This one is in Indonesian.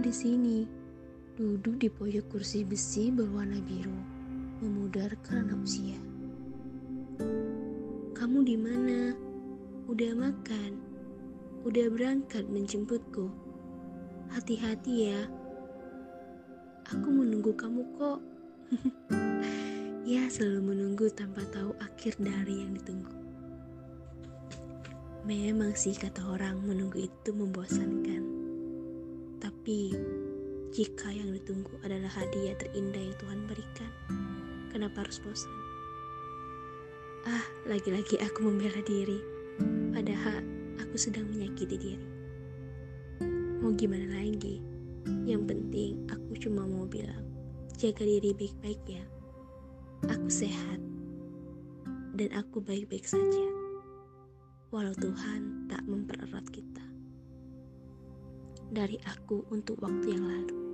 di sini, duduk di pojok kursi besi berwarna biru, memudar karena usia. Kamu di mana? Udah makan? Udah berangkat menjemputku? Hati-hati ya. Aku menunggu kamu kok. ya, selalu menunggu tanpa tahu akhir dari yang ditunggu. Memang sih kata orang menunggu itu membosankan. Tapi jika yang ditunggu adalah hadiah terindah yang Tuhan berikan, kenapa harus bosan? Ah, lagi-lagi aku membela diri, padahal aku sedang menyakiti diri. Mau gimana lagi? Yang penting aku cuma mau bilang, jaga diri baik-baik ya. Aku sehat, dan aku baik-baik saja. Walau Tuhan tak mempererat kita. Dari aku untuk waktu yang lalu.